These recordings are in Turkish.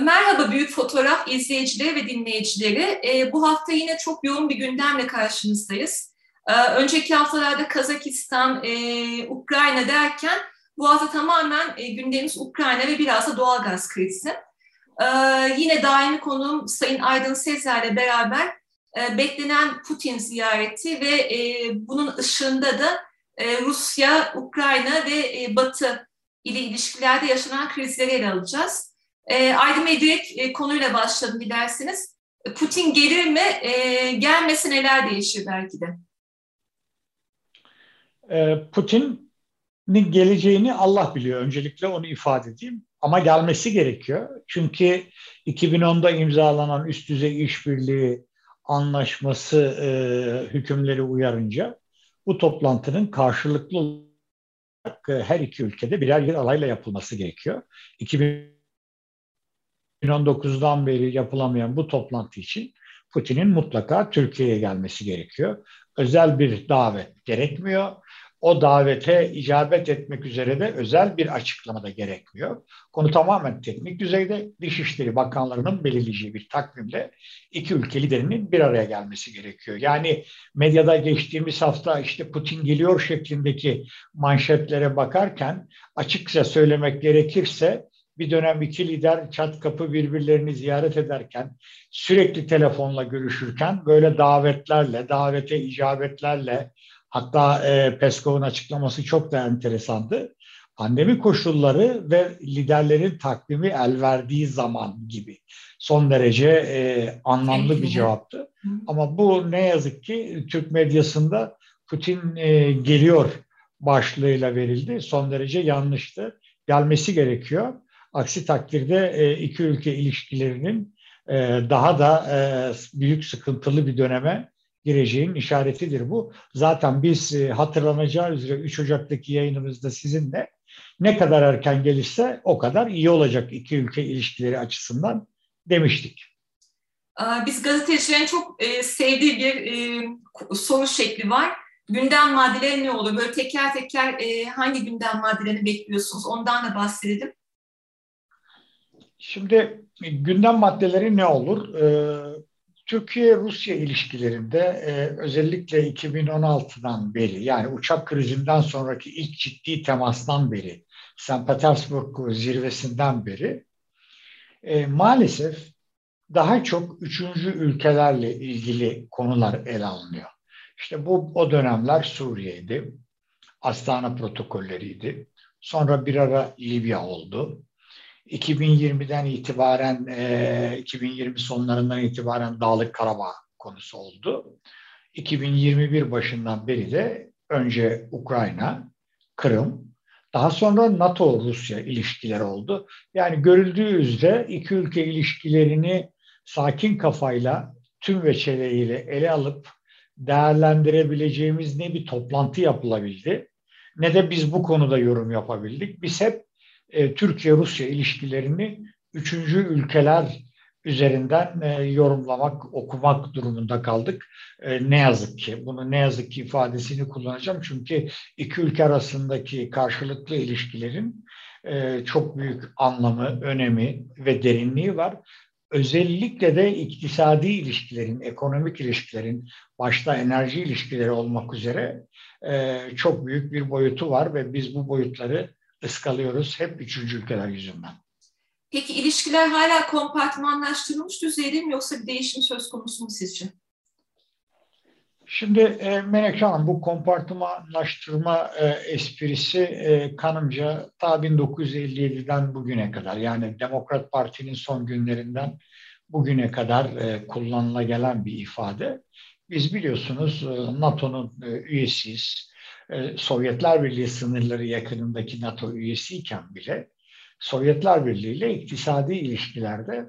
Merhaba Büyük Fotoğraf izleyicileri ve dinleyicileri. E, bu hafta yine çok yoğun bir gündemle karşınızdayız. E, önceki haftalarda Kazakistan, e, Ukrayna derken bu hafta tamamen e, gündemimiz Ukrayna ve biraz da doğalgaz krizi. E, yine daimi konuğum Sayın Aydın Sezer'le beraber e, beklenen Putin ziyareti ve e, bunun ışığında da e, Rusya, Ukrayna ve e, Batı ile ilişkilerde yaşanan krizleri ele alacağız. E, Aydın Bey direkt e, konuyla başladım dilerseniz. Putin gelir mi? E, gelmesi neler değişir belki de? E, Putin'in geleceğini Allah biliyor. Öncelikle onu ifade edeyim. Ama gelmesi gerekiyor. Çünkü 2010'da imzalanan üst düzey işbirliği anlaşması e, hükümleri uyarınca bu toplantının karşılıklı olarak e, her iki ülkede birer bir alayla yapılması gerekiyor. 2000 2019'dan beri yapılamayan bu toplantı için Putin'in mutlaka Türkiye'ye gelmesi gerekiyor. Özel bir davet gerekmiyor. O davete icabet etmek üzere de özel bir açıklama da gerekmiyor. Konu tamamen teknik düzeyde Dışişleri Bakanlarının belirleyeceği bir takvimle iki ülke liderinin bir araya gelmesi gerekiyor. Yani medyada geçtiğimiz hafta işte Putin geliyor şeklindeki manşetlere bakarken açıkça söylemek gerekirse bir dönem iki lider çat kapı birbirlerini ziyaret ederken, sürekli telefonla görüşürken böyle davetlerle, davete icabetlerle, hatta e, Peskov'un açıklaması çok da enteresandı. Pandemi koşulları ve liderlerin takvimi el verdiği zaman gibi son derece e, anlamlı bir cevaptı. Ama bu ne yazık ki Türk medyasında Putin e, geliyor başlığıyla verildi. Son derece yanlıştı. Gelmesi gerekiyor. Aksi takdirde e, iki ülke ilişkilerinin e, daha da e, büyük sıkıntılı bir döneme gireceğin işaretidir bu. Zaten biz e, hatırlanacağı üzere 3 Ocak'taki yayınımızda sizinle ne kadar erken gelirse o kadar iyi olacak iki ülke ilişkileri açısından demiştik. Biz gazetecilerin çok e, sevdiği bir e, soru şekli var. Gündem maddeleri ne olur? Böyle teker teker hangi gündem maddelerini bekliyorsunuz? Ondan da bahsedelim. Şimdi gündem maddeleri ne olur? Ee, Türkiye-Rusya ilişkilerinde e, özellikle 2016'dan beri yani uçak krizinden sonraki ilk ciddi temastan beri St. Petersburg zirvesinden beri e, maalesef daha çok üçüncü ülkelerle ilgili konular ele alınıyor. İşte bu o dönemler Suriye'ydi, Astana protokolleriydi. Sonra bir ara Libya oldu. 2020'den itibaren, e, 2020 sonlarından itibaren Dağlık Karabağ konusu oldu. 2021 başından beri de önce Ukrayna, Kırım, daha sonra NATO-Rusya ilişkileri oldu. Yani görüldüğü üzere iki ülke ilişkilerini sakin kafayla, tüm veçeleriyle ele alıp değerlendirebileceğimiz ne bir toplantı yapılabildi ne de biz bu konuda yorum yapabildik. Biz hep e, Türkiye-Rusya ilişkilerini üçüncü ülkeler üzerinden e, yorumlamak, okumak durumunda kaldık. E, ne yazık ki, bunu ne yazık ki ifadesini kullanacağım. Çünkü iki ülke arasındaki karşılıklı ilişkilerin çok büyük anlamı, önemi ve derinliği var. Özellikle de iktisadi ilişkilerin, ekonomik ilişkilerin, başta enerji ilişkileri olmak üzere çok büyük bir boyutu var ve biz bu boyutları ıskalıyoruz hep üçüncü ülkeler yüzünden. Peki ilişkiler hala kompartmanlaştırılmış düzeyde mi yoksa bir değişim söz konusu mu sizce? Şimdi e, Menekşe Hanım bu kompartmanlaştırma e, esprisi e, kanımca ta 1957'den bugüne kadar yani Demokrat Parti'nin son günlerinden bugüne kadar e, kullanıla gelen bir ifade. Biz biliyorsunuz e, NATO'nun e, üyesiyiz. Ee, Sovyetler Birliği sınırları yakınındaki NATO üyesiyken bile Sovyetler Birliği ile iktisadi ilişkilerde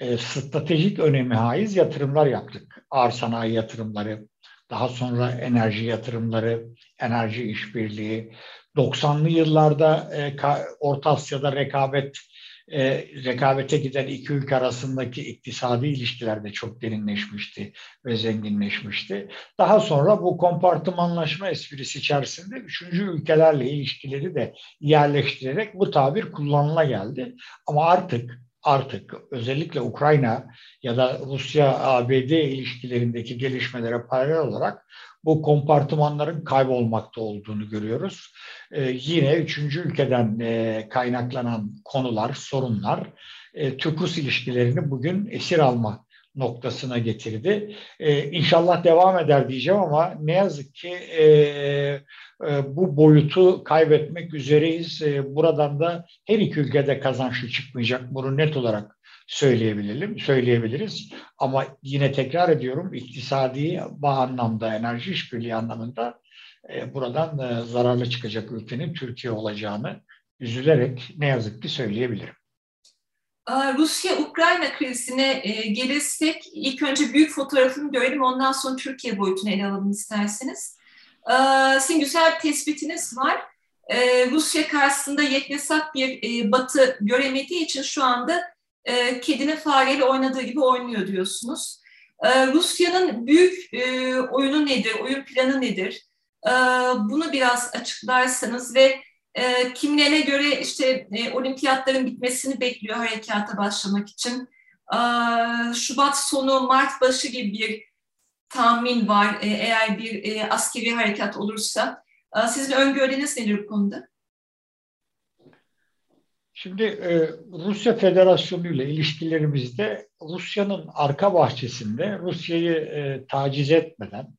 e, stratejik önemi haiz yatırımlar yaptık. Ağır sanayi yatırımları, daha sonra enerji yatırımları, enerji işbirliği, 90'lı yıllarda e, Orta Asya'da rekabet e, rekabete giden iki ülke arasındaki iktisadi ilişkiler de çok derinleşmişti ve zenginleşmişti. Daha sonra bu kompartımanlaşma esprisi içerisinde üçüncü ülkelerle ilişkileri de yerleştirerek bu tabir kullanıla geldi. Ama artık artık özellikle Ukrayna ya da Rusya-ABD ilişkilerindeki gelişmelere paralel olarak bu kompartımanların kaybolmakta olduğunu görüyoruz. Ee, yine üçüncü ülkeden e, kaynaklanan konular, sorunlar e, Türk-Rus ilişkilerini bugün esir alma noktasına getirdi. Ee, inşallah devam eder diyeceğim ama ne yazık ki e, e, bu boyutu kaybetmek üzereyiz. E, buradan da her iki ülkede kazançlı çıkmayacak. Bunu net olarak söyleyebilelim, söyleyebiliriz. Ama yine tekrar ediyorum iktisadi anlamda, enerji işbirliği anlamında e, buradan e, zararlı çıkacak ülkenin Türkiye olacağını üzülerek ne yazık ki söyleyebilirim. Rusya-Ukrayna krizine e, gelirsek ilk önce büyük fotoğrafını görelim ondan sonra Türkiye boyutunu ele alalım isterseniz. Sizin güzel bir tespitiniz var. Rusya karşısında yeknesak bir batı göremediği için şu anda e, kedinin fareyle oynadığı gibi oynuyor diyorsunuz. Rusya'nın büyük oyunu nedir, oyun planı nedir? bunu biraz açıklarsanız ve e, kimilerine göre işte e, olimpiyatların bitmesini bekliyor harekata başlamak için. E, Şubat sonu, Mart başı gibi bir tahmin var e, eğer bir e, askeri harekat olursa. E, sizin öngörünüz nedir bu konuda? Şimdi e, Rusya Federasyonu ile ilişkilerimizde Rusya'nın arka bahçesinde Rusya'yı e, taciz etmeden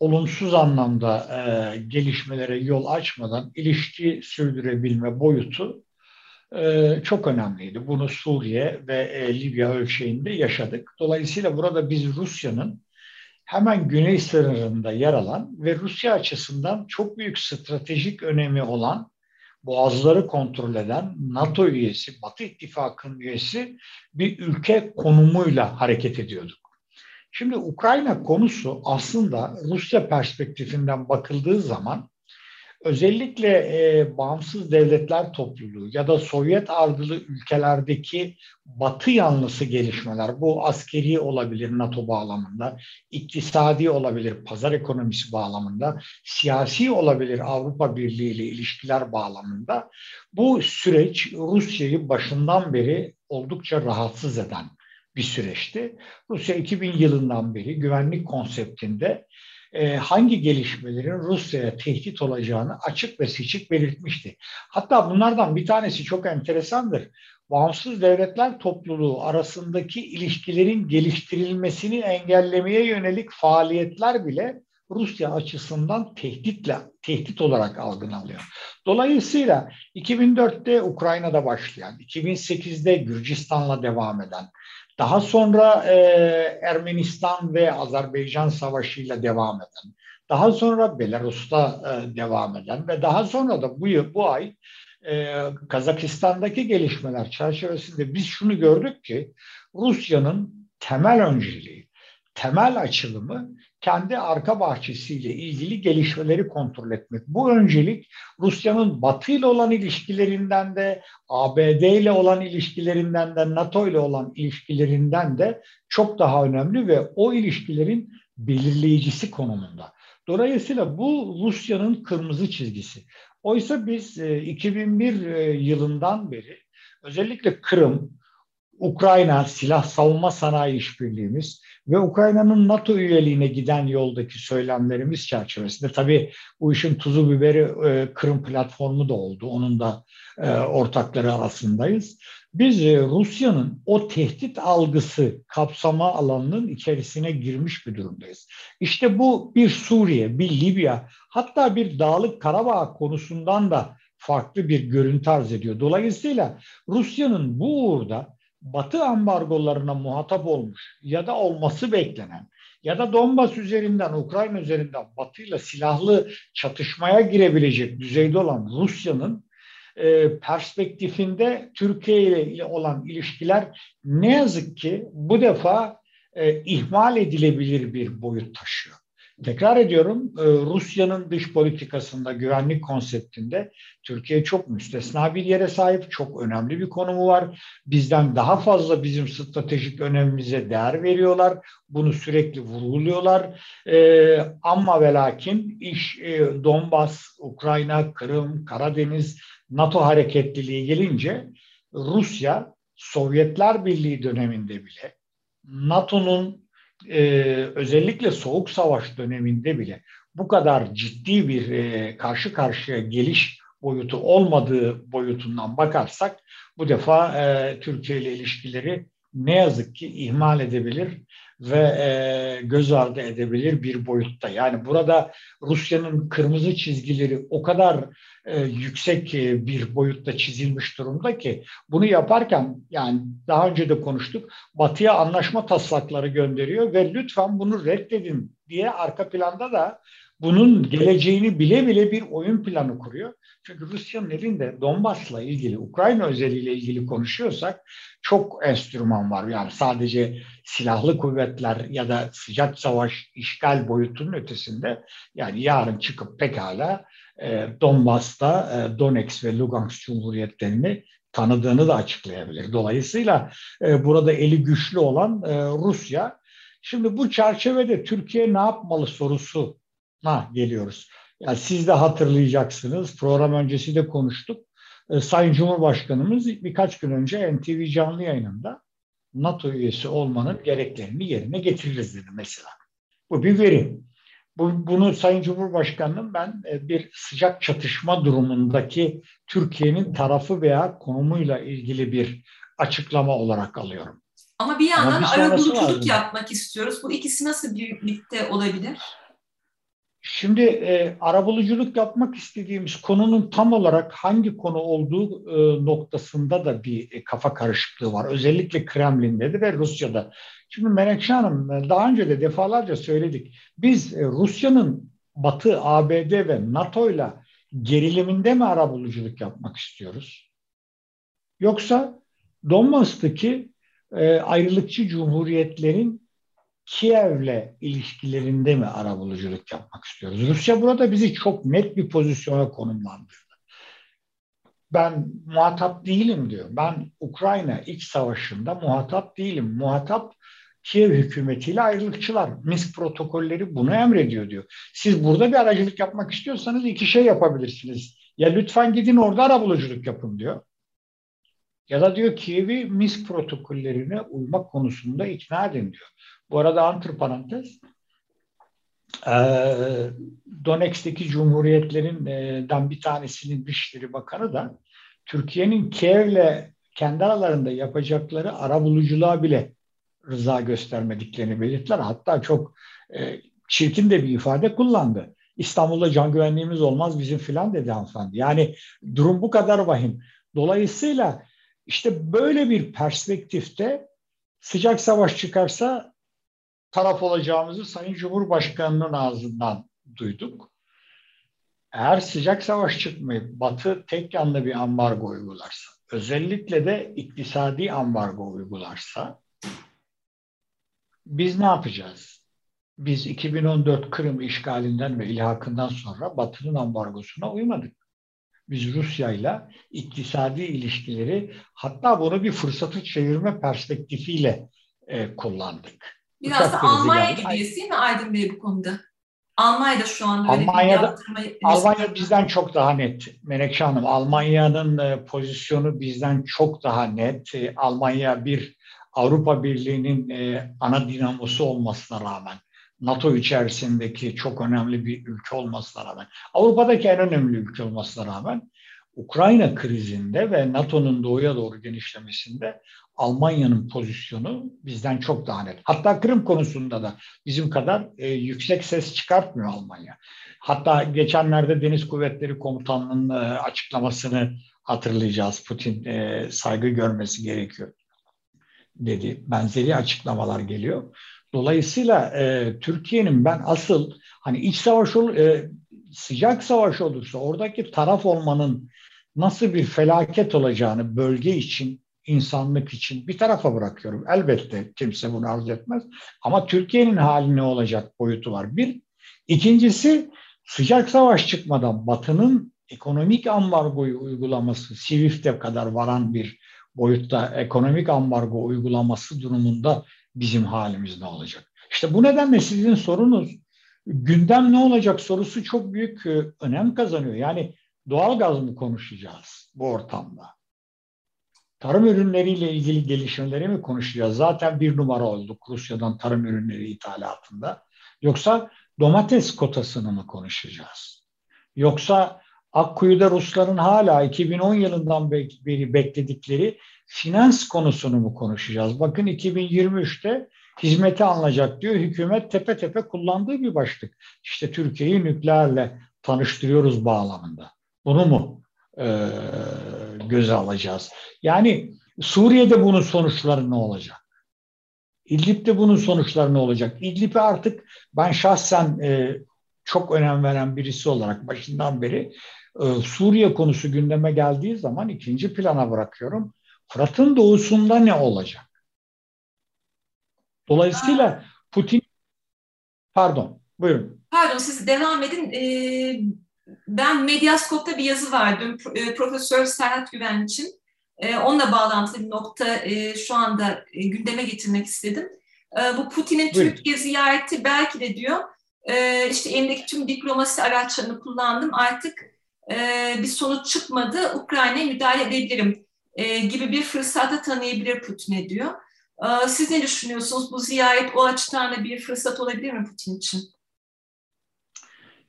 olumsuz anlamda e, gelişmelere yol açmadan ilişki sürdürebilme boyutu e, çok önemliydi. Bunu Suriye ve e, Libya ölçeğinde yaşadık. Dolayısıyla burada biz Rusya'nın hemen güney sınırında yer alan ve Rusya açısından çok büyük stratejik önemi olan boğazları kontrol eden NATO üyesi, Batı İttifakı'nın üyesi bir ülke konumuyla hareket ediyorduk. Şimdi Ukrayna konusu aslında Rusya perspektifinden bakıldığı zaman özellikle e, bağımsız devletler topluluğu ya da Sovyet ardılı ülkelerdeki batı yanlısı gelişmeler bu askeri olabilir NATO bağlamında, iktisadi olabilir pazar ekonomisi bağlamında, siyasi olabilir Avrupa Birliği ile ilişkiler bağlamında bu süreç Rusya'yı başından beri oldukça rahatsız eden bir süreçti. Rusya 2000 yılından beri güvenlik konseptinde e, hangi gelişmelerin Rusya'ya tehdit olacağını açık ve seçik belirtmişti. Hatta bunlardan bir tanesi çok enteresandır. Bağımsız devletler topluluğu arasındaki ilişkilerin geliştirilmesini engellemeye yönelik faaliyetler bile Rusya açısından tehditle tehdit olarak algılanıyor. Dolayısıyla 2004'te Ukrayna'da başlayan, 2008'de Gürcistan'la devam eden, daha sonra e, Ermenistan ve Azerbaycan savaşıyla devam eden, daha sonra Belarus'ta e, devam eden ve daha sonra da bu bu ay e, Kazakistan'daki gelişmeler çerçevesinde biz şunu gördük ki Rusya'nın temel önceliği, temel açılımı kendi arka bahçesiyle ilgili gelişmeleri kontrol etmek. Bu öncelik Rusya'nın Batı ile olan ilişkilerinden de, ABD ile olan ilişkilerinden de, NATO ile olan ilişkilerinden de çok daha önemli ve o ilişkilerin belirleyicisi konumunda. Dolayısıyla bu Rusya'nın kırmızı çizgisi. Oysa biz 2001 e, e, yılından beri özellikle Kırım, Ukrayna silah savunma sanayi işbirliğimiz ve Ukrayna'nın NATO üyeliğine giden yoldaki söylemlerimiz çerçevesinde tabii bu işin tuzu biberi e, Kırım platformu da oldu. Onun da e, ortakları arasındayız. Biz e, Rusya'nın o tehdit algısı kapsama alanının içerisine girmiş bir durumdayız. İşte bu bir Suriye, bir Libya, hatta bir Dağlık Karabağ konusundan da farklı bir görüntü arz ediyor. Dolayısıyla Rusya'nın bu uğurda Batı ambargolarına muhatap olmuş ya da olması beklenen ya da Donbas üzerinden, Ukrayna üzerinden Batı ile silahlı çatışmaya girebilecek düzeyde olan Rusya'nın e, perspektifinde Türkiye ile olan ilişkiler ne yazık ki bu defa e, ihmal edilebilir bir boyut taşıyor. Tekrar ediyorum e, Rusya'nın dış politikasında, güvenlik konseptinde Türkiye çok müstesna bir yere sahip, çok önemli bir konumu var. Bizden daha fazla bizim stratejik önemimize değer veriyorlar. Bunu sürekli vurguluyorlar. E, ama ve lakin iş e, Donbas, Ukrayna, Kırım, Karadeniz, NATO hareketliliği gelince Rusya Sovyetler Birliği döneminde bile NATO'nun e, özellikle Soğuk Savaş döneminde bile bu kadar ciddi bir e, karşı karşıya geliş boyutu olmadığı boyutundan bakarsak bu defa e, Türkiye ile ilişkileri ne yazık ki ihmal edebilir ve e, göz ardı edebilir bir boyutta. Yani burada Rusya'nın kırmızı çizgileri o kadar e, yüksek e, bir boyutta çizilmiş durumda ki bunu yaparken yani daha önce de konuştuk Batı'ya anlaşma taslakları gönderiyor ve lütfen bunu reddedin diye arka planda da bunun geleceğini bile bile bir oyun planı kuruyor. Çünkü Rusya'nın elinde Donbas'la ilgili, Ukrayna özeliyle ilgili konuşuyorsak çok enstrüman var. Yani sadece silahlı kuvvetler ya da sıcak savaş işgal boyutunun ötesinde yani yarın çıkıp pekala e, Donbas'ta e, Donetsk ve Lugansk Cumhuriyetlerini tanıdığını da açıklayabilir. Dolayısıyla e, burada eli güçlü olan e, Rusya. Şimdi bu çerçevede Türkiye ne yapmalı sorusu ha geliyoruz. Yani siz de hatırlayacaksınız. Program öncesi de konuştuk. E, Sayın Cumhurbaşkanımız birkaç gün önce NTV canlı yayınında NATO üyesi olmanın gereklerini yerine getiririz dedi mesela. Bu bir veri. Bu, bunu Sayın Cumhurbaşkanı'nın ben e, bir sıcak çatışma durumundaki Türkiye'nin tarafı veya konumuyla ilgili bir açıklama olarak alıyorum. Ama bir yandan arabuluculuk yapmak istiyoruz. Bu ikisi nasıl birlikte olabilir? Şimdi e, arabuluculuk yapmak istediğimiz konunun tam olarak hangi konu olduğu e, noktasında da bir e, kafa karışıklığı var. Özellikle Kremlin'de de ve Rusya'da. Şimdi Menekşe Hanım e, daha önce de defalarca söyledik. Biz e, Rusya'nın Batı, ABD ve NATO ile geriliminde mi arabuluculuk yapmak istiyoruz? Yoksa Donbas'taki e, ayrılıkçı cumhuriyetlerin Kiev'le ilişkilerinde mi arabuluculuk yapmak istiyoruz? Rusya burada bizi çok net bir pozisyona konumlandırdı. Ben muhatap değilim diyor. Ben Ukrayna iç savaşında muhatap değilim. Muhatap Kiev hükümetiyle ayrılıkçılar. Minsk protokolleri bunu emrediyor diyor. Siz burada bir aracılık yapmak istiyorsanız iki şey yapabilirsiniz. Ya lütfen gidin orada arabuluculuk yapın diyor. Ya da diyor Kiev'i Minsk protokollerine uymak konusunda ikna edin diyor. Bu arada antiparantez Donetsk'teki cumhuriyetlerinden bir tanesinin Dışişleri Bakanı da Türkiye'nin Kiev'le kendi aralarında yapacakları ara buluculuğa bile rıza göstermediklerini belirttiler. Hatta çok e, çirkin de bir ifade kullandı. İstanbul'da can güvenliğimiz olmaz bizim filan dedi hanımefendi. Yani durum bu kadar vahim. Dolayısıyla işte böyle bir perspektifte sıcak savaş çıkarsa taraf olacağımızı Sayın Cumhurbaşkanı'nın ağzından duyduk. Eğer sıcak savaş çıkmayıp Batı tek yanlı bir ambargo uygularsa, özellikle de iktisadi ambargo uygularsa biz ne yapacağız? Biz 2014 Kırım işgalinden ve ilhakından sonra Batı'nın ambargosuna uymadık. Biz Rusya ile iktisadi ilişkileri hatta bunu bir fırsatı çevirme perspektifiyle e, kullandık. Biraz da Almanya gibiyiz değil mi Aydın Bey bu konuda? Almanya'da şu anda Almanya'da, Almanya bizden çok daha net Menekşe Hanım. Almanya'nın e, pozisyonu bizden çok daha net. E, Almanya bir Avrupa Birliği'nin e, ana dinamosu olmasına rağmen NATO içerisindeki çok önemli bir ülke olmasına rağmen Avrupa'daki en önemli ülke olmasına rağmen Ukrayna krizinde ve NATO'nun doğuya doğru genişlemesinde Almanya'nın pozisyonu bizden çok daha net. Hatta Kırım konusunda da bizim kadar e, yüksek ses çıkartmıyor Almanya. Hatta geçenlerde Deniz Kuvvetleri Komutanlığı'nın e, açıklamasını hatırlayacağız. Putin e, saygı görmesi gerekiyor dedi. Benzeri açıklamalar geliyor. Dolayısıyla e, Türkiye'nin ben asıl hani iç savaş ol, e, sıcak savaş olursa oradaki taraf olmanın nasıl bir felaket olacağını bölge için insanlık için bir tarafa bırakıyorum. Elbette kimse bunu arz etmez. Ama Türkiye'nin hali ne olacak boyutu var. Bir, İkincisi sıcak savaş çıkmadan Batı'nın ekonomik ambargoyu uygulaması, Swift'e kadar varan bir boyutta ekonomik ambargo uygulaması durumunda bizim halimiz ne olacak? İşte bu nedenle sizin sorunuz gündem ne olacak sorusu çok büyük e, önem kazanıyor. Yani doğal gaz mı konuşacağız bu ortamda? Tarım ürünleriyle ilgili gelişmeleri mi konuşacağız? Zaten bir numara olduk Rusya'dan tarım ürünleri ithalatında. Yoksa domates kotasını mı konuşacağız? Yoksa Akkuyu'da Rusların hala 2010 yılından beri bekledikleri finans konusunu mu konuşacağız? Bakın 2023'te hizmeti alınacak diyor. Hükümet tepe tepe kullandığı bir başlık. İşte Türkiye'yi nükleerle tanıştırıyoruz bağlamında. Bunu mu e, göze alacağız? Yani Suriye'de bunun sonuçları ne olacak? İdlib'de bunun sonuçları ne olacak? İdlib'e artık ben şahsen e, çok önem veren birisi olarak başından beri e, Suriye konusu gündeme geldiği zaman ikinci plana bırakıyorum. Fırat'ın doğusunda ne olacak? Dolayısıyla Putin pardon buyurun. Pardon siz devam edin. Ee, ben Medyaskop'ta bir yazı verdim e, Profesör Serhat Güven için. Ee, onunla bağlantılı bir nokta e, şu anda e, gündeme getirmek istedim. Bu Putin'in Türkiye ziyareti belki de diyor e, işte elimdeki tüm diplomasi araçlarını kullandım artık e, bir sonuç çıkmadı Ukrayna'ya müdahale edebilirim e, gibi bir fırsata tanıyabilir Putin'e diyor. E, siz ne düşünüyorsunuz? Bu ziyaret o açıdan da bir fırsat olabilir mi Putin için?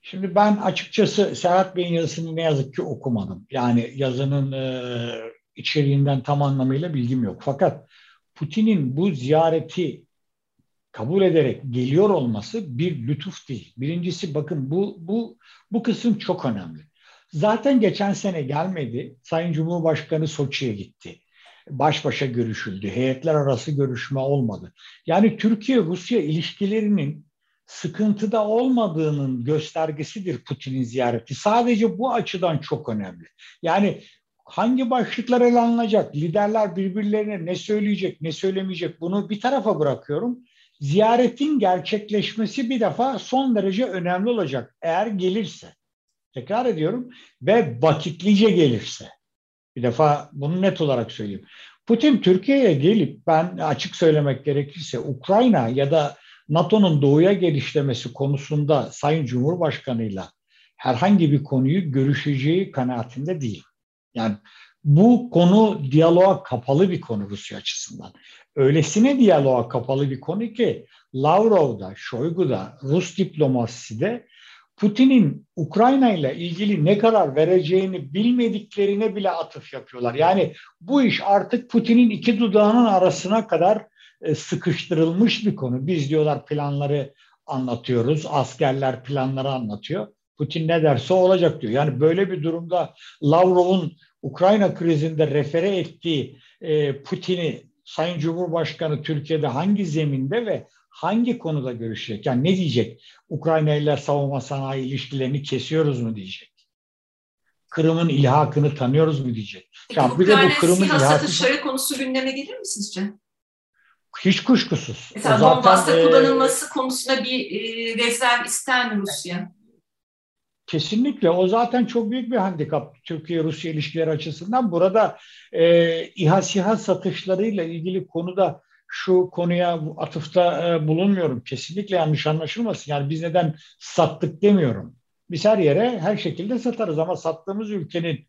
Şimdi ben açıkçası Serhat Bey'in yazısını ne yazık ki okumadım. Yani yazının e, içeriğinden tam anlamıyla bilgim yok. Fakat Putin'in bu ziyareti kabul ederek geliyor olması bir lütuf değil. Birincisi bakın bu bu bu kısım çok önemli. Zaten geçen sene gelmedi. Sayın Cumhurbaşkanı Soçi'ye gitti. Baş başa görüşüldü. Heyetler arası görüşme olmadı. Yani Türkiye-Rusya ilişkilerinin sıkıntıda olmadığının göstergesidir Putin'in ziyareti. Sadece bu açıdan çok önemli. Yani hangi başlıklar ele alınacak, liderler birbirlerine ne söyleyecek, ne söylemeyecek bunu bir tarafa bırakıyorum. Ziyaretin gerçekleşmesi bir defa son derece önemli olacak eğer gelirse. Tekrar ediyorum ve vakitlice gelirse. Bir defa bunu net olarak söyleyeyim. Putin Türkiye'ye gelip ben açık söylemek gerekirse Ukrayna ya da NATO'nun doğuya gelişlemesi konusunda Sayın Cumhurbaşkanı'yla herhangi bir konuyu görüşeceği kanaatinde değil. Yani bu konu diyaloğa kapalı bir konu Rusya açısından. Öylesine diyaloğa kapalı bir konu ki Lavrov'da, Şoygu'da, Rus diplomasisi de Putin'in Ukrayna ile ilgili ne karar vereceğini bilmediklerine bile atıf yapıyorlar. Yani bu iş artık Putin'in iki dudağının arasına kadar sıkıştırılmış bir konu. Biz diyorlar planları anlatıyoruz, askerler planları anlatıyor. Putin ne derse olacak diyor. Yani böyle bir durumda Lavrov'un Ukrayna krizinde refere ettiği e, Putin'i Sayın Cumhurbaşkanı Türkiye'de hangi zeminde ve hangi konuda görüşecek? Yani ne diyecek? Ukrayna ile savunma sanayi ilişkilerini kesiyoruz mu diyecek? Kırım'ın ilhakını tanıyoruz mu diyecek? Peki, ya bir de bu Kırım'ın ilhakı konusu gündeme gelir mi sizce? Hiç kuşkusuz. Mesela Donbas'ta e, kullanılması konusunda bir e, rezerv ister mi Rusya? Kesinlikle o zaten çok büyük bir handikap Türkiye-Rusya ilişkileri açısından. Burada e, İHA SİHA satışlarıyla ilgili konuda şu konuya atıfta e, bulunmuyorum. Kesinlikle yanlış anlaşılmasın. Yani biz neden sattık demiyorum. Biz her yere her şekilde satarız ama sattığımız ülkenin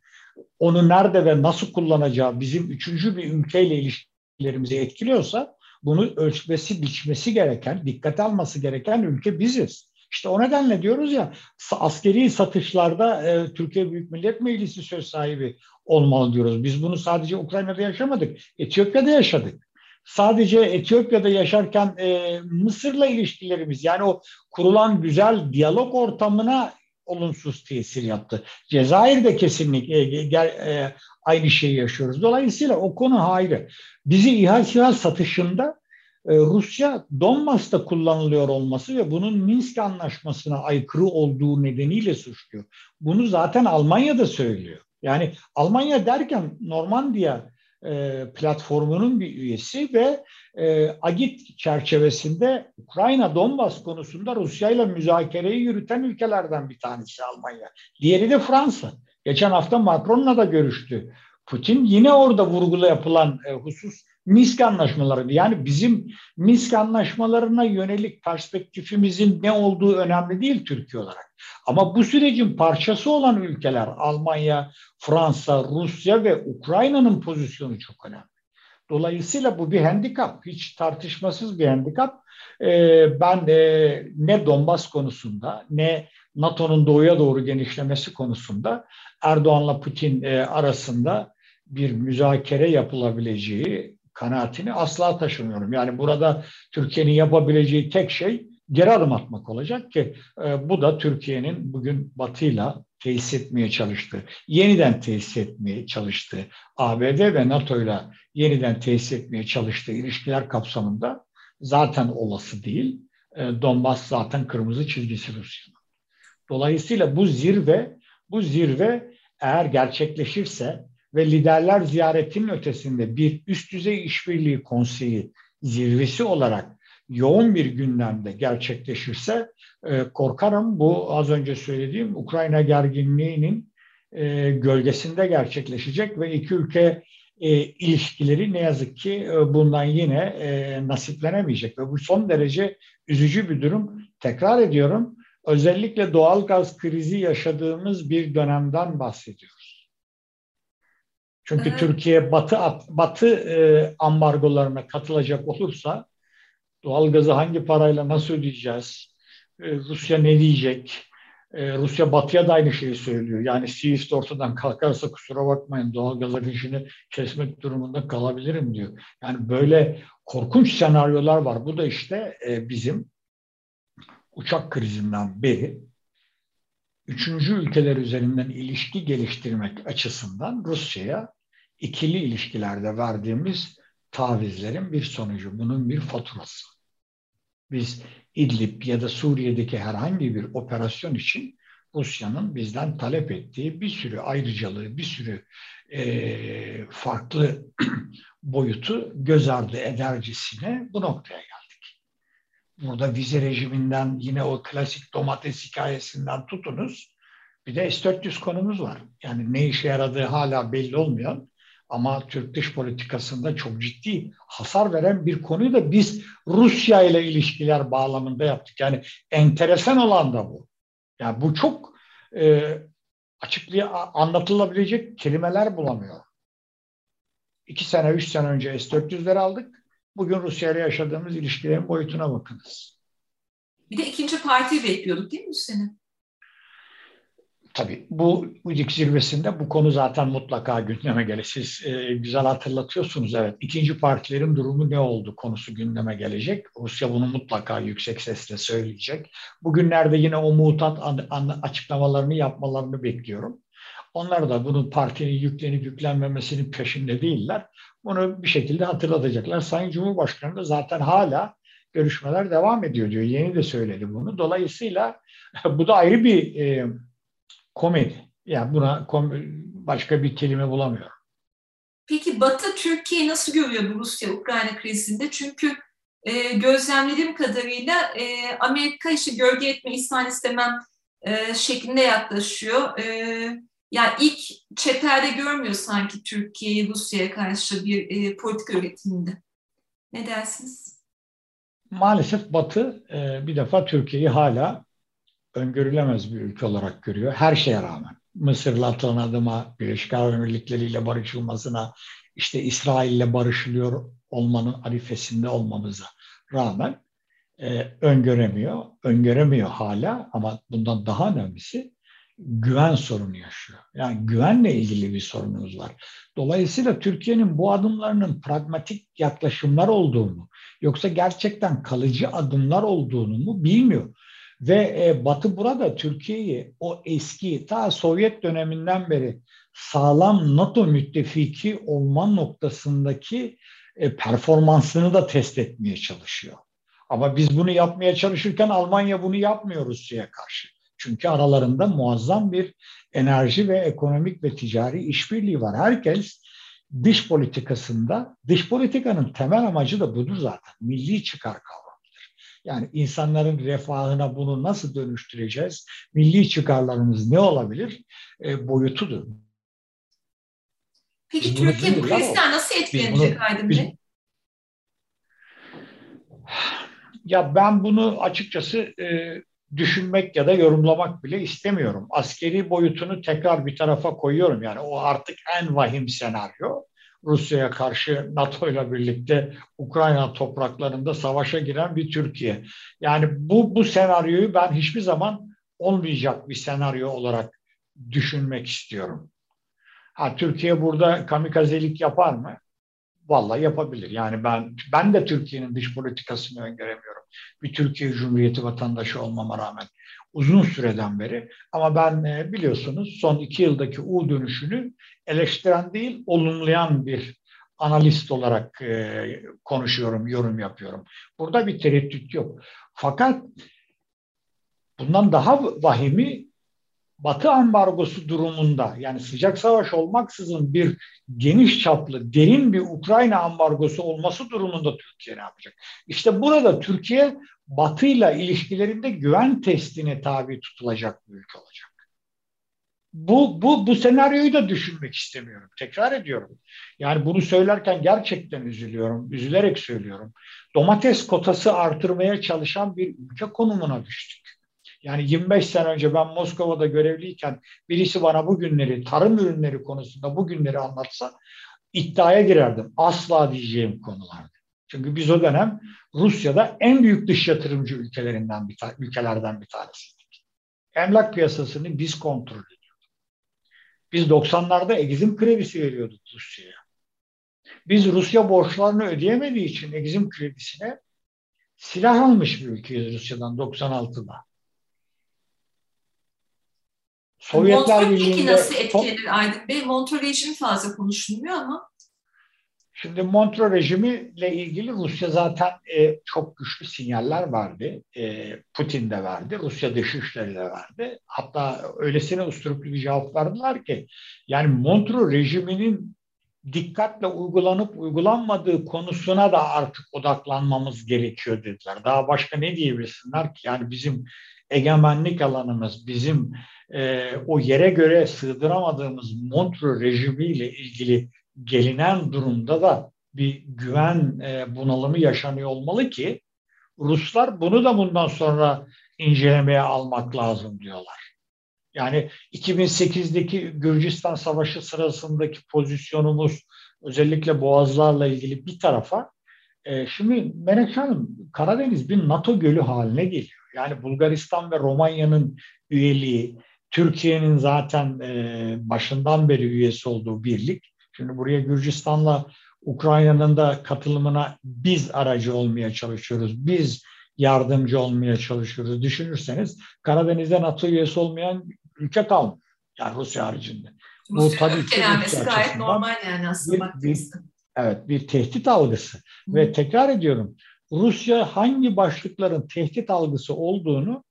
onu nerede ve nasıl kullanacağı bizim üçüncü bir ülkeyle ilişkilerimizi etkiliyorsa bunu ölçmesi, biçmesi gereken, dikkate alması gereken ülke biziz. İşte o nedenle diyoruz ya askeri satışlarda e, Türkiye Büyük Millet Meclisi söz sahibi olmalı diyoruz. Biz bunu sadece Ukrayna'da yaşamadık, Etiyopya'da yaşadık sadece Etiyopya'da yaşarken e, Mısır'la ilişkilerimiz yani o kurulan güzel diyalog ortamına olumsuz tesir yaptı. Cezayir'de kesinlikle e, e, aynı şeyi yaşıyoruz. Dolayısıyla o konu ayrı. Bizi İHA silah satışında e, Rusya Donbas'ta kullanılıyor olması ve bunun Minsk anlaşmasına aykırı olduğu nedeniyle suçluyor. Bunu zaten Almanya da söylüyor. Yani Almanya derken Normandiya e, platformunun bir üyesi ve e, AGİT çerçevesinde Ukrayna Donbas konusunda Rusya ile müzakereyi yürüten ülkelerden bir tanesi Almanya. Diğeri de Fransa. Geçen hafta Macron'la da görüştü. Putin yine orada vurgulu yapılan e, husus Minsk anlaşmaları. Yani bizim Minsk anlaşmalarına yönelik perspektifimizin ne olduğu önemli değil Türkiye olarak. Ama bu sürecin parçası olan ülkeler Almanya, Fransa, Rusya ve Ukrayna'nın pozisyonu çok önemli. Dolayısıyla bu bir handikap, hiç tartışmasız bir handikap. Ee, ben e, ne Donbas konusunda ne NATO'nun doğuya doğru genişlemesi konusunda Erdoğan'la Putin e, arasında bir müzakere yapılabileceği kanaatini asla taşımıyorum. Yani burada Türkiye'nin yapabileceği tek şey geri adım atmak olacak ki e, bu da Türkiye'nin bugün Batı'yla tesis etmeye çalıştığı, yeniden tesis etmeye çalıştığı, ABD ve NATO'yla yeniden tesis etmeye çalıştığı ilişkiler kapsamında zaten olası değil. E, Donbas zaten kırmızı çizgisi Rusya'nın. Dolayısıyla bu zirve, bu zirve eğer gerçekleşirse ve liderler ziyaretinin ötesinde bir üst düzey işbirliği konseyi zirvesi olarak yoğun bir gündemde gerçekleşirse e, korkarım bu az önce söylediğim Ukrayna gerginliğinin e, gölgesinde gerçekleşecek ve iki ülke e, ilişkileri ne yazık ki bundan yine nasiplenemeyecek ve bu son derece üzücü bir durum. Tekrar ediyorum özellikle doğal gaz krizi yaşadığımız bir dönemden bahsediyoruz. Çünkü evet. Türkiye batı batı e, ambargolarına katılacak olursa doğalgazı hangi parayla nasıl ödeyeceğiz? E, Rusya ne diyecek? E, Rusya batıya da aynı şeyi söylüyor. Yani Siirt ortadan kalkarsa kusura bakmayın doğalgaz akışını kesmek durumunda kalabilirim diyor. Yani böyle korkunç senaryolar var. Bu da işte e, bizim uçak krizinden beri üçüncü ülkeler üzerinden ilişki geliştirmek açısından Rusya'ya ikili ilişkilerde verdiğimiz tavizlerin bir sonucu. Bunun bir faturası. Biz İdlib ya da Suriye'deki herhangi bir operasyon için Rusya'nın bizden talep ettiği bir sürü ayrıcalığı, bir sürü e, farklı boyutu göz ardı edercesine bu noktaya geldik. Burada vize rejiminden yine o klasik domates hikayesinden tutunuz. Bir de S-400 konumuz var. Yani ne işe yaradığı hala belli olmuyor. Ama Türk dış politikasında çok ciddi hasar veren bir konuyu da biz Rusya ile ilişkiler bağlamında yaptık. Yani enteresan olan da bu. Yani bu çok e, açıklığa anlatılabilecek kelimeler bulamıyor. İki sene, üç sene önce S-400'leri aldık. Bugün Rusya ile yaşadığımız ilişkilerin boyutuna bakınız. Bir de ikinci partiyi bekliyorduk değil mi sene? Tabii bu UDİK zirvesinde bu konu zaten mutlaka gündeme gelir. Siz e, güzel hatırlatıyorsunuz evet. İkinci partilerin durumu ne oldu konusu gündeme gelecek. Rusya bunu mutlaka yüksek sesle söyleyecek. Bugünlerde yine o mutat an, an, açıklamalarını yapmalarını bekliyorum. Onlar da bunun partinin yüklenip yüklenmemesinin peşinde değiller. Bunu bir şekilde hatırlatacaklar. Sayın Cumhurbaşkanı da zaten hala görüşmeler devam ediyor diyor. Yeni de söyledi bunu. Dolayısıyla bu da ayrı bir e, komedi. Yani buna kom başka bir kelime bulamıyorum. Peki Batı Türkiye'yi nasıl görüyor bu Rusya-Ukrayna krizinde? Çünkü e, gözlemlediğim kadarıyla e, Amerika işte gölge etme ihsan istemem e, şeklinde yaklaşıyor. E, yani ilk çeperde görmüyor sanki Türkiye'yi Rusya'ya karşı bir e, politika üretiminde. Ne dersiniz? Maalesef Batı e, bir defa Türkiye'yi hala öngörülemez bir ülke olarak görüyor. Her şeye rağmen. Mısır'la atılan adıma, Birleşik Arap Emirlikleri ile barışılmasına, işte İsrail ile barışılıyor olmanın arifesinde olmamıza rağmen e, öngöremiyor. Öngöremiyor hala ama bundan daha önemlisi güven sorunu yaşıyor. Yani güvenle ilgili bir sorunumuz var. Dolayısıyla Türkiye'nin bu adımlarının pragmatik yaklaşımlar olduğunu yoksa gerçekten kalıcı adımlar olduğunu mu bilmiyor. Ve e, Batı burada Türkiye'yi o eski ta Sovyet döneminden beri sağlam NATO müttefiki olma noktasındaki e, performansını da test etmeye çalışıyor. Ama biz bunu yapmaya çalışırken Almanya bunu yapmıyor Rusya'ya karşı. Çünkü aralarında muazzam bir enerji ve ekonomik ve ticari işbirliği var. Herkes dış politikasında, dış politikanın temel amacı da budur zaten. Milli çıkar kavramıdır. Yani insanların refahına bunu nasıl dönüştüreceğiz? Milli çıkarlarımız ne olabilir? E, boyutudur. Peki biz Türkiye bu krizden nasıl etkilenecek Aydın Bey? Ya ben bunu açıkçası e, düşünmek ya da yorumlamak bile istemiyorum. Askeri boyutunu tekrar bir tarafa koyuyorum. Yani o artık en vahim senaryo. Rusya'ya karşı NATO ile birlikte Ukrayna topraklarında savaşa giren bir Türkiye. Yani bu bu senaryoyu ben hiçbir zaman olmayacak bir senaryo olarak düşünmek istiyorum. Ha, Türkiye burada kamikazelik yapar mı? Vallahi yapabilir. Yani ben ben de Türkiye'nin dış politikasını öngöremiyorum. Bir Türkiye Cumhuriyeti vatandaşı olmama rağmen uzun süreden beri. Ama ben e, biliyorsunuz son iki yıldaki U dönüşünü eleştiren değil, olumlayan bir analist olarak e, konuşuyorum, yorum yapıyorum. Burada bir tereddüt yok. Fakat bundan daha vahimi Batı ambargosu durumunda yani sıcak savaş olmaksızın bir geniş çaplı derin bir Ukrayna ambargosu olması durumunda Türkiye ne yapacak? İşte burada Türkiye Batı ile ilişkilerinde güven testine tabi tutulacak bir ülke olacak. Bu, bu, bu senaryoyu da düşünmek istemiyorum. Tekrar ediyorum. Yani bunu söylerken gerçekten üzülüyorum. Üzülerek söylüyorum. Domates kotası artırmaya çalışan bir ülke konumuna düştük. Yani 25 sene önce ben Moskova'da görevliyken birisi bana bu günleri, tarım ürünleri konusunda bu günleri anlatsa iddiaya girerdim. Asla diyeceğim konulardı. Çünkü biz o dönem Rusya'da en büyük dış yatırımcı ülkelerinden bir ülkelerden bir tanesiydik. Emlak piyasasını biz kontrol ediyorduk. Biz 90'larda egzim kredisi veriyorduk Rusya'ya. Biz Rusya borçlarını ödeyemediği için egzim kredisine silah almış bir ülkeyiz Rusya'dan 96'da. Sovyetler Birliği'nde... Peki nasıl etkilenir Aydın Bey? Montreux rejimi fazla konuşulmuyor ama. Şimdi Montreux rejimiyle ilgili Rusya zaten e, çok güçlü sinyaller verdi. E, Putin de verdi, Rusya Dışişleri de verdi. Hatta öylesine usturuplu bir cevap verdiler ki yani Montreux rejiminin dikkatle uygulanıp uygulanmadığı konusuna da artık odaklanmamız gerekiyor dediler. Daha başka ne diyebilsinler ki? Yani bizim egemenlik alanımız, bizim e, o yere göre sığdıramadığımız Montreux rejimiyle ilgili gelinen durumda da bir güven e, bunalımı yaşanıyor olmalı ki Ruslar bunu da bundan sonra incelemeye almak lazım diyorlar. Yani 2008'deki Gürcistan Savaşı sırasındaki pozisyonumuz özellikle boğazlarla ilgili bir tarafa e, şimdi Menekşe Hanım Karadeniz bir NATO gölü haline geliyor. Yani Bulgaristan ve Romanya'nın üyeliği, Türkiye'nin zaten e, başından beri üyesi olduğu birlik. Şimdi buraya Gürcistan'la Ukrayna'nın da katılımına biz aracı olmaya çalışıyoruz. Biz yardımcı olmaya çalışıyoruz. Düşünürseniz Karadeniz'de NATO üyesi olmayan ülke kalmıyor. Yani Rusya haricinde. Bu tabii ki gayet normal yani aslında bir, bir, Evet bir tehdit algısı. Hı. Ve tekrar ediyorum Rusya hangi başlıkların tehdit algısı olduğunu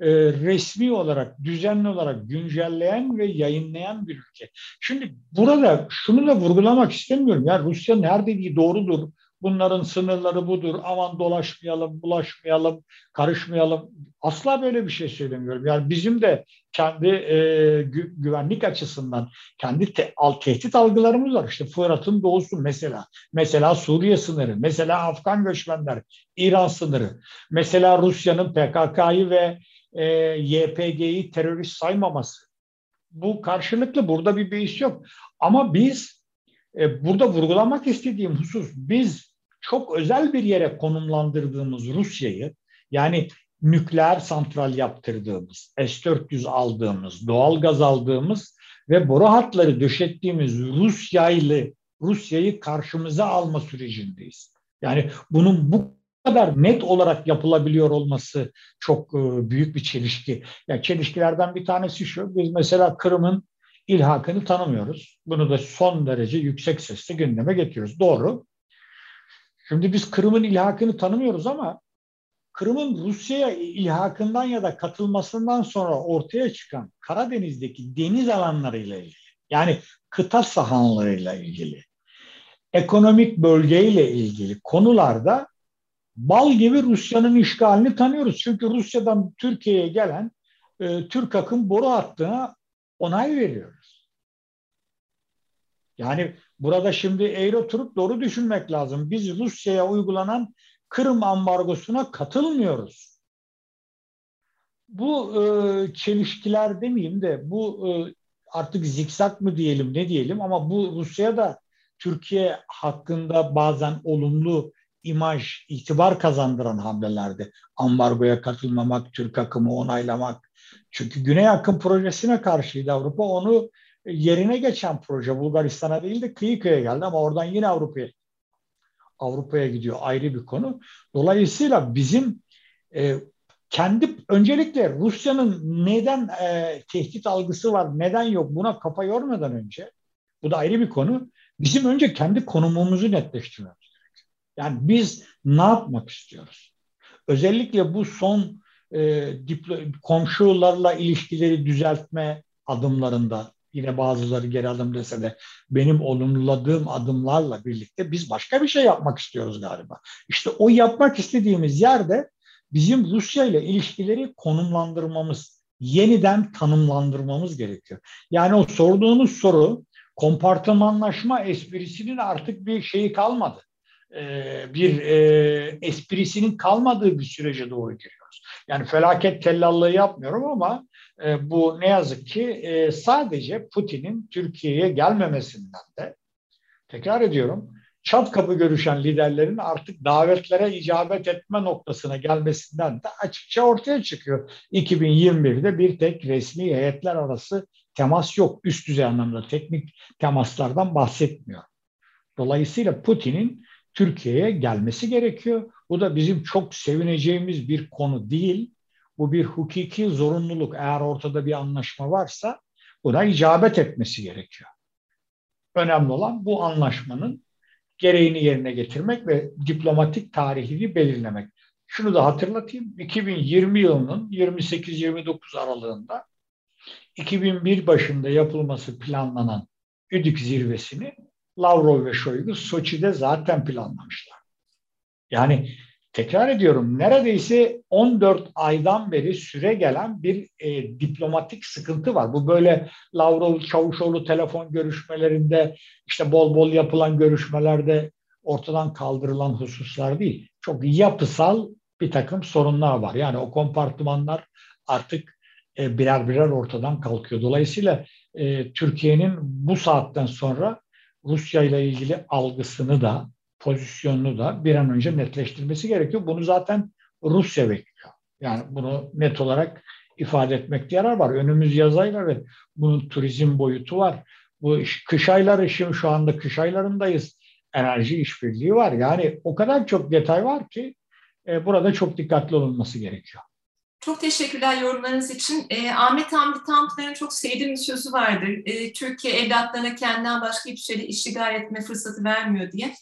e, resmi olarak, düzenli olarak güncelleyen ve yayınlayan bir ülke. Şimdi burada şunu da vurgulamak istemiyorum. Ya Rusya her dediği doğrudur. Bunların sınırları budur. Aman dolaşmayalım, bulaşmayalım, karışmayalım. Asla böyle bir şey söylemiyorum. Yani bizim de kendi e, gü güvenlik açısından kendi te al, tehdit algılarımız var. İşte Fırat'ın doğusu mesela. Mesela Suriye sınırı. Mesela Afgan göçmenler. İran sınırı. Mesela Rusya'nın PKK'yı ve e, YPG'yi terörist saymaması. Bu karşılıklı. Burada bir beis yok. Ama biz e, burada vurgulamak istediğim husus biz çok özel bir yere konumlandırdığımız Rusya'yı yani nükleer santral yaptırdığımız, S-400 aldığımız, doğal gaz aldığımız ve boru hatları döşettiğimiz Rusya'yı Rusya'yı karşımıza alma sürecindeyiz. Yani bunun bu kadar net olarak yapılabiliyor olması çok e, büyük bir çelişki. Yani çelişkilerden bir tanesi şu, biz mesela Kırım'ın ilhakını tanımıyoruz. Bunu da son derece yüksek sesle gündeme getiriyoruz. Doğru. Şimdi biz Kırım'ın ilhakını tanımıyoruz ama Kırım'ın Rusya'ya ilhakından ya da katılmasından sonra ortaya çıkan Karadeniz'deki deniz alanlarıyla ilgili, yani kıta sahanlarıyla ilgili, ekonomik bölgeyle ilgili konularda bal gibi Rusya'nın işgalini tanıyoruz. Çünkü Rusya'dan Türkiye'ye gelen e, Türk akım boru hattına onay veriyoruz. Yani burada şimdi eğri oturup doğru düşünmek lazım. Biz Rusya'ya uygulanan Kırım ambargosuna katılmıyoruz. Bu e, çelişkiler demeyeyim de bu e, artık zikzak mı diyelim ne diyelim ama bu Rusya'ya da Türkiye hakkında bazen olumlu imaj, itibar kazandıran hamlelerdi. Ambargoya katılmamak, Türk akımı onaylamak. Çünkü Güney Akım projesine karşıydı Avrupa. Onu yerine geçen proje Bulgaristan'a değil de kıyı kıyıya geldi ama oradan yine Avrupa'ya Avrupa'ya gidiyor ayrı bir konu. Dolayısıyla bizim e, kendi öncelikle Rusya'nın neden e, tehdit algısı var, neden yok buna kafa yormadan önce bu da ayrı bir konu. Bizim önce kendi konumumuzu netleştirmemiz gerekiyor. Yani biz ne yapmak istiyoruz? Özellikle bu son e, diplo, komşularla ilişkileri düzeltme adımlarında yine bazıları geri adım dese de benim olumladığım adımlarla birlikte biz başka bir şey yapmak istiyoruz galiba. İşte o yapmak istediğimiz yerde bizim Rusya ile ilişkileri konumlandırmamız, yeniden tanımlandırmamız gerekiyor. Yani o sorduğunuz soru kompartımanlaşma esprisinin artık bir şeyi kalmadı. Ee, bir e, esprisinin kalmadığı bir sürece doğru giriyoruz. Yani felaket tellallığı yapmıyorum ama bu ne yazık ki e, sadece Putin'in Türkiye'ye gelmemesinden de tekrar ediyorum çat kapı görüşen liderlerin artık davetlere icabet etme noktasına gelmesinden de açıkça ortaya çıkıyor. 2021'de bir tek resmi heyetler arası temas yok. Üst düzey anlamda teknik temaslardan bahsetmiyor. Dolayısıyla Putin'in Türkiye'ye gelmesi gerekiyor. Bu da bizim çok sevineceğimiz bir konu değil. Bu bir hukuki zorunluluk. Eğer ortada bir anlaşma varsa buna icabet etmesi gerekiyor. Önemli olan bu anlaşmanın gereğini yerine getirmek ve diplomatik tarihini belirlemek. Şunu da hatırlatayım. 2020 yılının 28-29 aralığında 2001 başında yapılması planlanan ÜDÜK zirvesini Lavrov ve Şoygu Soçi'de zaten planlamışlar. Yani tekrar ediyorum neredeyse 14 aydan beri süre gelen bir e, diplomatik sıkıntı var. Bu böyle Lavrov Çavuşoğlu telefon görüşmelerinde işte bol bol yapılan görüşmelerde ortadan kaldırılan hususlar değil. Çok yapısal bir takım sorunlar var. Yani o kompartımanlar artık e, birer birer ortadan kalkıyor. Dolayısıyla e, Türkiye'nin bu saatten sonra Rusya ile ilgili algısını da pozisyonunu da bir an önce netleştirmesi gerekiyor. Bunu zaten Rusya bekliyor. Yani bunu net olarak ifade etmekte yarar var. Önümüz yaz ayları, bunun turizm boyutu var. Bu kış ayları, şimdi şu anda kış aylarındayız. Enerji işbirliği var. Yani o kadar çok detay var ki e, burada çok dikkatli olunması gerekiyor. Çok teşekkürler yorumlarınız için. E, Ahmet Hamdi Tanpınar'ın çok sevdiğim bir sözü vardır. E, Türkiye evlatlarına kendinden başka hiçbir şeyle iştigal etme fırsatı vermiyor diye.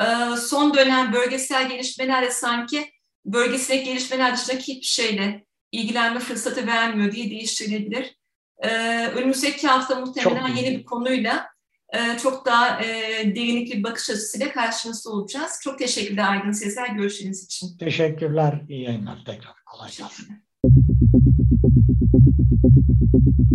E, son dönem bölgesel gelişmelerle sanki bölgesel gelişmeler dışındaki hiçbir şeyle ilgilenme fırsatı vermiyor diye değiştirilebilir. E, önümüzdeki hafta muhtemelen yeni bir konuyla e, çok daha e, derinlikli bir bakış açısıyla karşınızda olacağız. Çok teşekkürler Aydın Sezer görüşleriniz için. Teşekkürler. İyi yayınlar tekrar. Kolay gelsin.